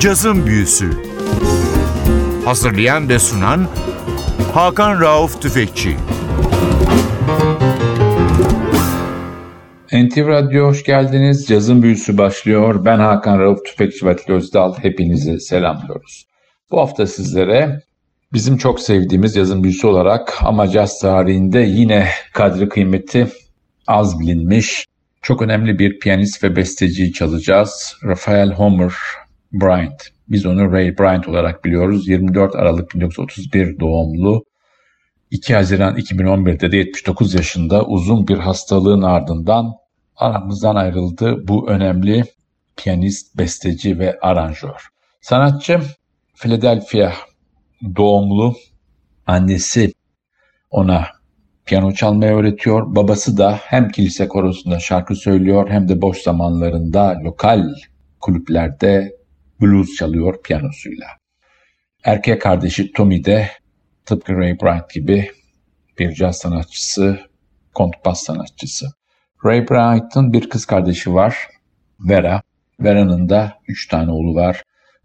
Cazın Büyüsü Hazırlayan ve sunan Hakan Rauf Tüfekçi NTV Radyo hoş geldiniz. Cazın Büyüsü başlıyor. Ben Hakan Rauf Tüfekçi ve Özdal. Hepinizi selamlıyoruz. Bu hafta sizlere bizim çok sevdiğimiz yazın büyüsü olarak ama caz tarihinde yine kadri kıymeti az bilinmiş çok önemli bir piyanist ve besteciyi çalacağız. Rafael Homer Bryant. Biz onu Ray Bryant olarak biliyoruz. 24 Aralık 1931 doğumlu. 2 Haziran 2011'de de 79 yaşında uzun bir hastalığın ardından aramızdan ayrıldı bu önemli piyanist, besteci ve aranjör. Sanatçı Philadelphia doğumlu annesi ona piyano çalmayı öğretiyor. Babası da hem kilise korosunda şarkı söylüyor hem de boş zamanlarında lokal kulüplerde blues çalıyor piyanosuyla. Erkek kardeşi Tommy de tıpkı Ray Bryant gibi bir caz sanatçısı, kontrbas sanatçısı. Ray Bryant'ın bir kız kardeşi var, Vera. Vera'nın da üç tane oğlu var.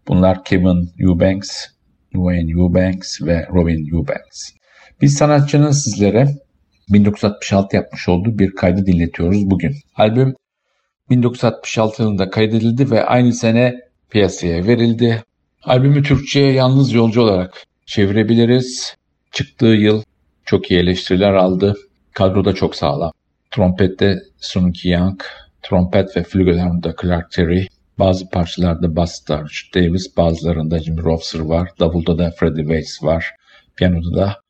Bunlar Kevin Eubanks, Wayne Eubanks ve Robin Eubanks. Biz sanatçının sizlere 1966 yapmış olduğu bir kaydı dinletiyoruz bugün. Albüm 1966 yılında kaydedildi ve aynı sene piyasaya verildi. Albümü Türkçe'ye yalnız yolcu olarak çevirebiliriz. Çıktığı yıl çok iyi eleştiriler aldı. Kadro da çok sağlam. Trompette Sunki Young, trompet ve flügelhorn'da Clark Terry, bazı parçalarda bass'ta Rich Davis, bazılarında Jimmy Rofser var, davulda da Freddie Weiss var, piyanoda da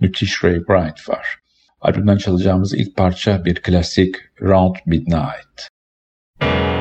müthiş Ray Bryant var. Albümden çalacağımız ilk parça bir klasik Round Midnight. Cazın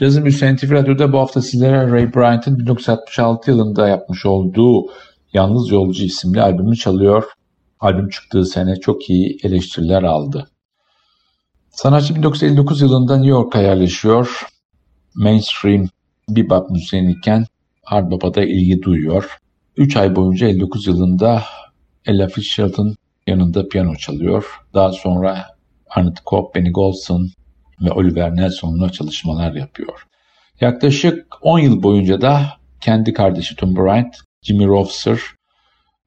Büyüsü NTV Radyo'da bu hafta sizlere Ray Bryant'ın 1966 yılında yapmış olduğu Yalnız Yolcu isimli albümü çalıyor. Albüm çıktığı sene çok iyi eleştiriler aldı. Sanatçı 1959 yılında New York'a yerleşiyor. Mainstream bebop müzisyeniyken hard bop'a da ilgi duyuyor. 3 ay boyunca 59 yılında Ella Fitzgerald'ın yanında piyano çalıyor. Daha sonra Arnett Cobb, Benny Golson ve Oliver Nelson'la çalışmalar yapıyor. Yaklaşık 10 yıl boyunca da kendi kardeşi Tom Bryant, Jimmy Rofser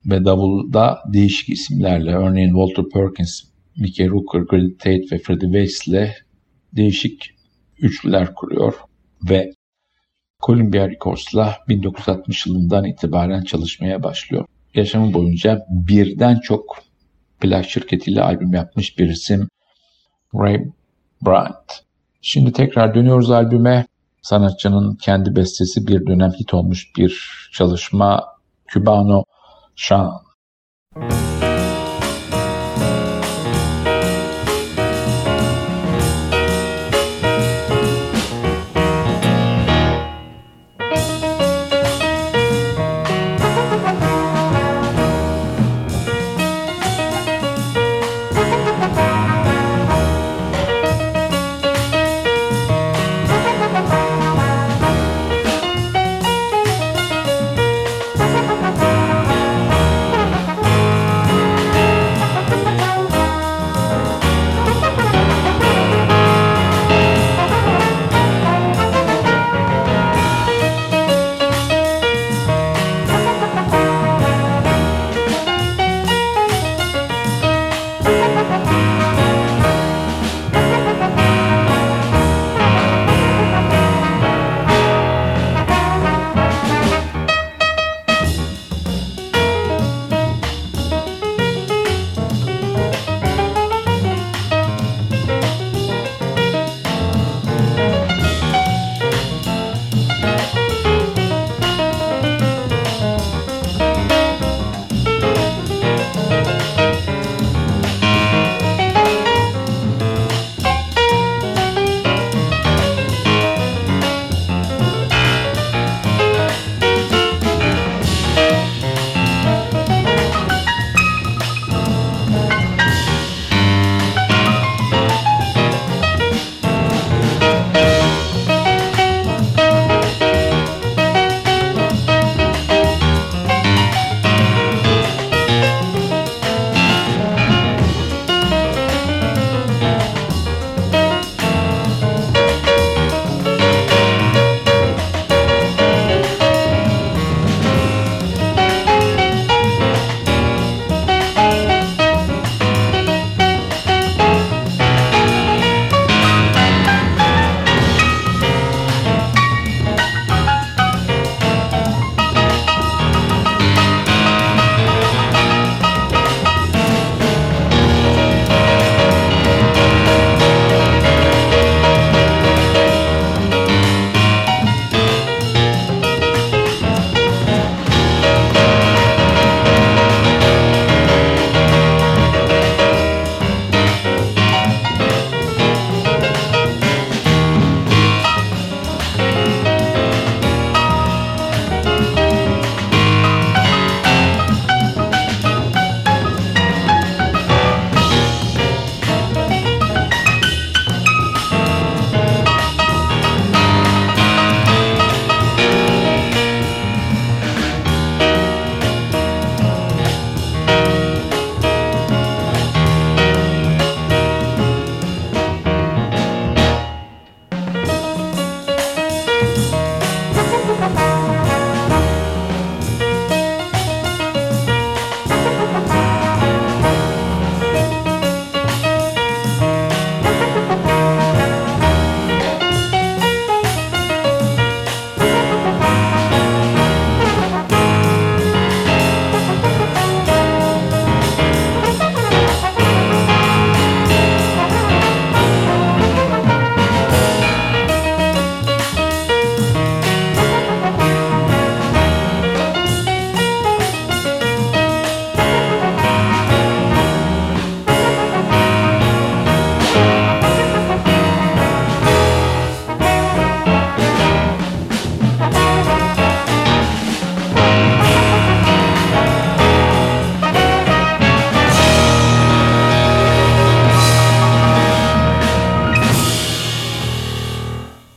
ve davulda değişik isimlerle örneğin Walter Perkins, Mickey Rooker, Grady Tate ve Freddie Weiss ile değişik üçlüler kuruyor ve Columbia Records'la 1960 yılından itibaren çalışmaya başlıyor. Yaşamı boyunca birden çok plak şirketiyle albüm yapmış bir isim Ray Bryant. Şimdi tekrar dönüyoruz albüme. Sanatçının kendi bestesi bir dönem hit olmuş bir çalışma Cubano Şan.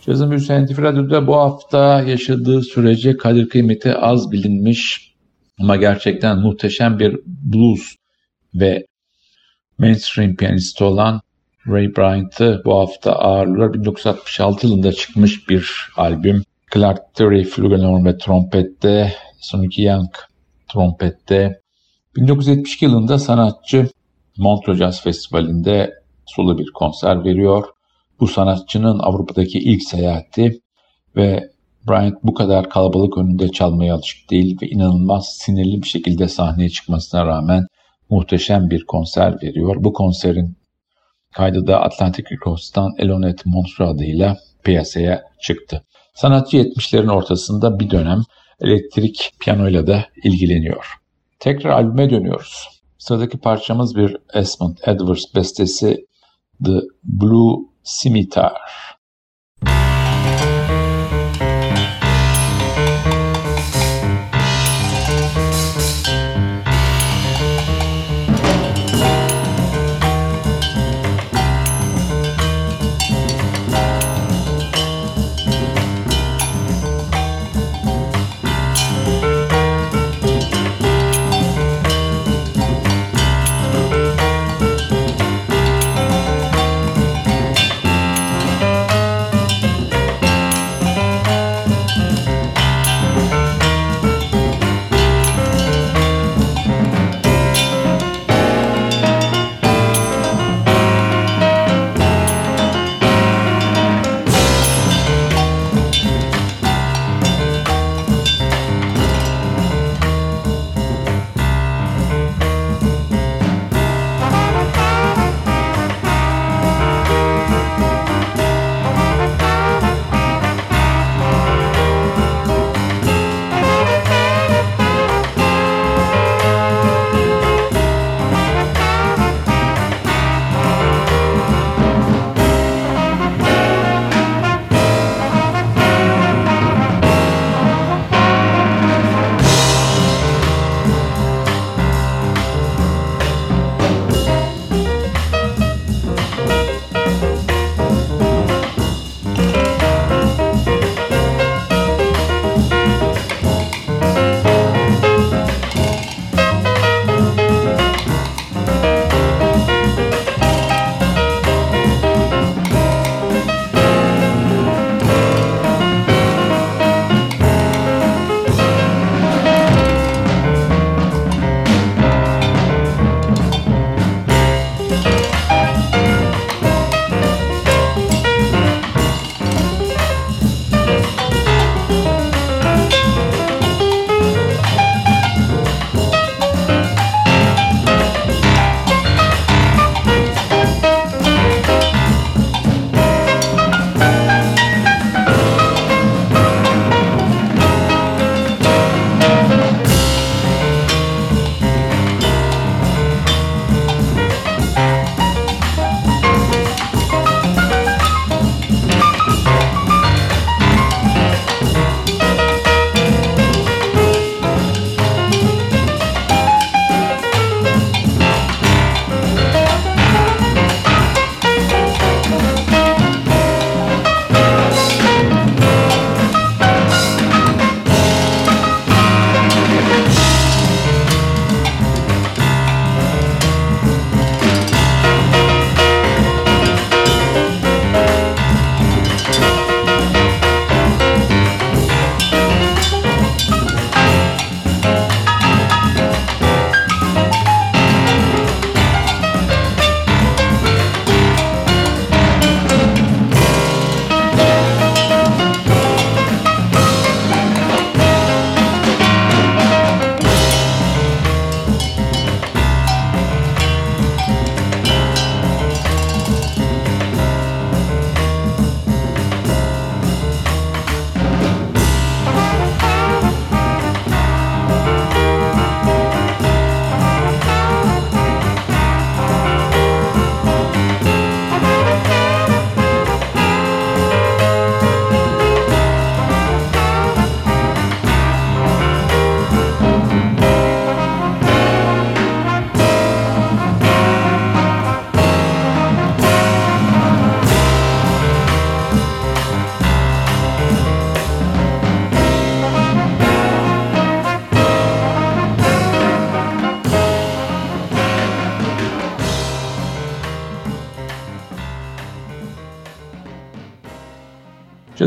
Cazın Büyüsü NTV Radyo'da bu hafta yaşadığı sürece kadir kıymeti az bilinmiş ama gerçekten muhteşem bir blues ve mainstream piyanisti olan Ray Bryant'ı bu hafta ağırlıyor. 1966 yılında çıkmış bir albüm. Clark Terry flugelhorn ve trompette, Sonic Young trompette. 1972 yılında sanatçı Montreux Jazz Festivali'nde solo bir konser veriyor. Bu sanatçının Avrupa'daki ilk seyahati ve Bryant bu kadar kalabalık önünde çalmaya alışık değil ve inanılmaz sinirli bir şekilde sahneye çıkmasına rağmen muhteşem bir konser veriyor. Bu konserin kaydı da Atlantic Records'tan Elonet Montreux adıyla piyasaya çıktı. Sanatçı 70'lerin ortasında bir dönem elektrik piyanoyla da ilgileniyor. Tekrar albüme dönüyoruz. Sıradaki parçamız bir Esmond Edwards bestesi The Blue cimetière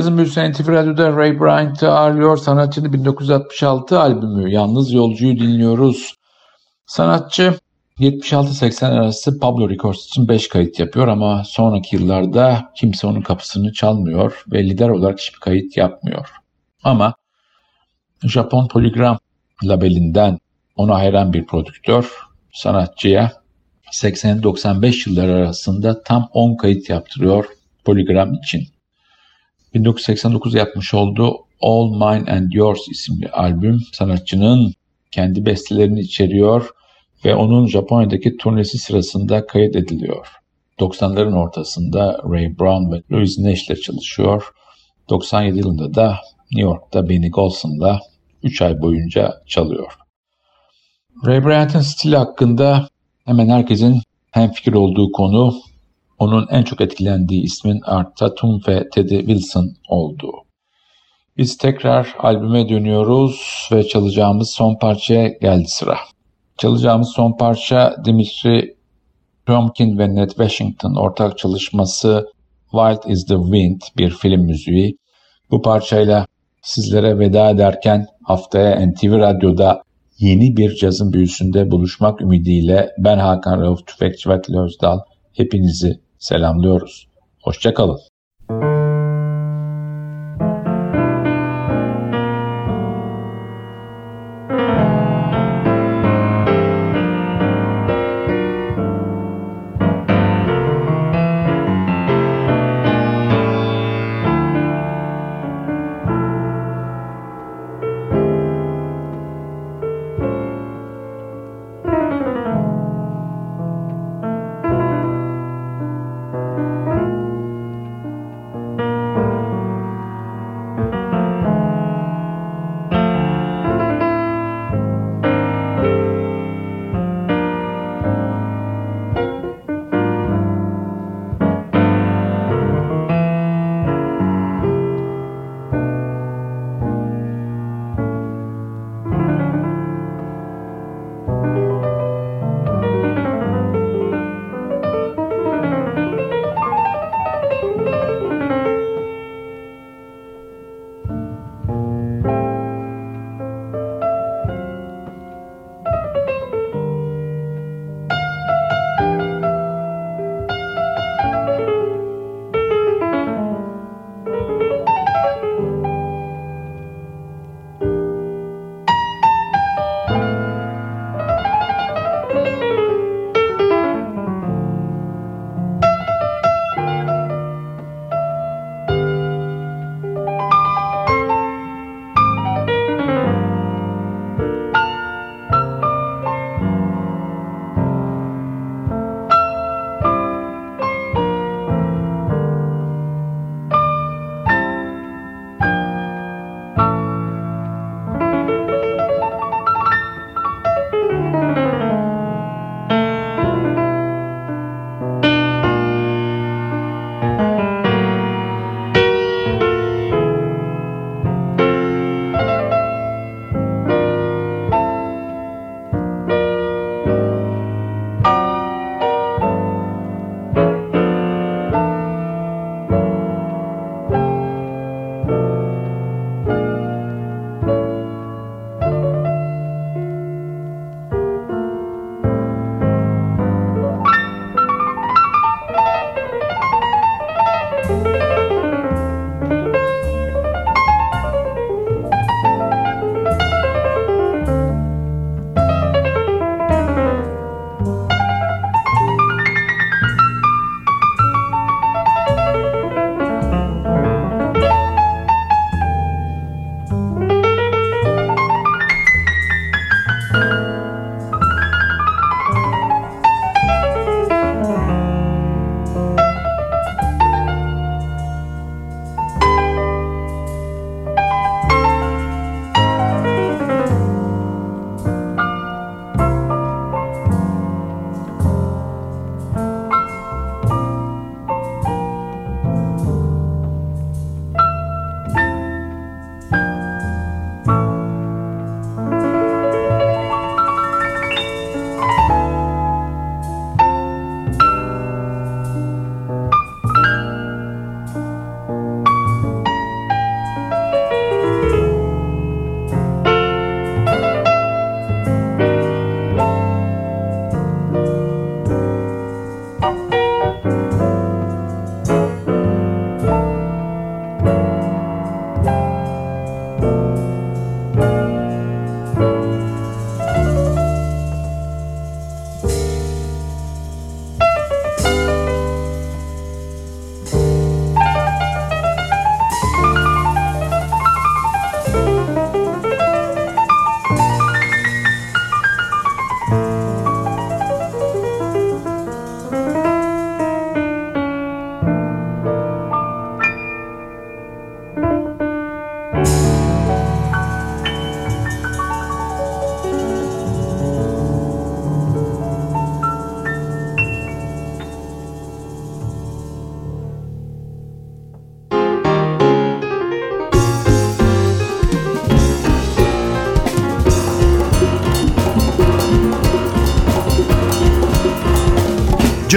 Cazın Büyüsü NTV Radyo'da Ray Bryant'ı ağırlıyor. Sanatçının 1966 albümü Yalnız Yolcuyu dinliyoruz. Sanatçı 76-80 arası Pablo Records için 5 kayıt yapıyor ama sonraki yıllarda kimse onun kapısını çalmıyor ve lider olarak hiçbir kayıt yapmıyor. Ama Japon Polygram labelinden ona hayran bir prodüktör sanatçıya 80-95 yıllar arasında tam 10 kayıt yaptırıyor Polygram için. 1989 yapmış olduğu All Mine and Yours isimli albüm sanatçının kendi bestelerini içeriyor ve onun Japonya'daki turnesi sırasında kayıt ediliyor. 90'ların ortasında Ray Brown ve Louis Nash ile çalışıyor. 97 yılında da New York'ta Benny Golson'la 3 ay boyunca çalıyor. Ray Bryant'ın stili hakkında hemen herkesin hemfikir olduğu konu onun en çok etkilendiği ismin Art Tatum ve Teddy Wilson olduğu. Biz tekrar albüme dönüyoruz ve çalacağımız son parçaya geldi sıra. Çalacağımız son parça Dimitri Romkin ve Ned Washington ortak çalışması Wild is the Wind bir film müziği. Bu parçayla sizlere veda ederken haftaya NTV Radyo'da yeni bir cazın büyüsünde buluşmak ümidiyle ben Hakan Rauf Tüfekçi ve Özdal hepinizi selamlıyoruz. Hoşçakalın.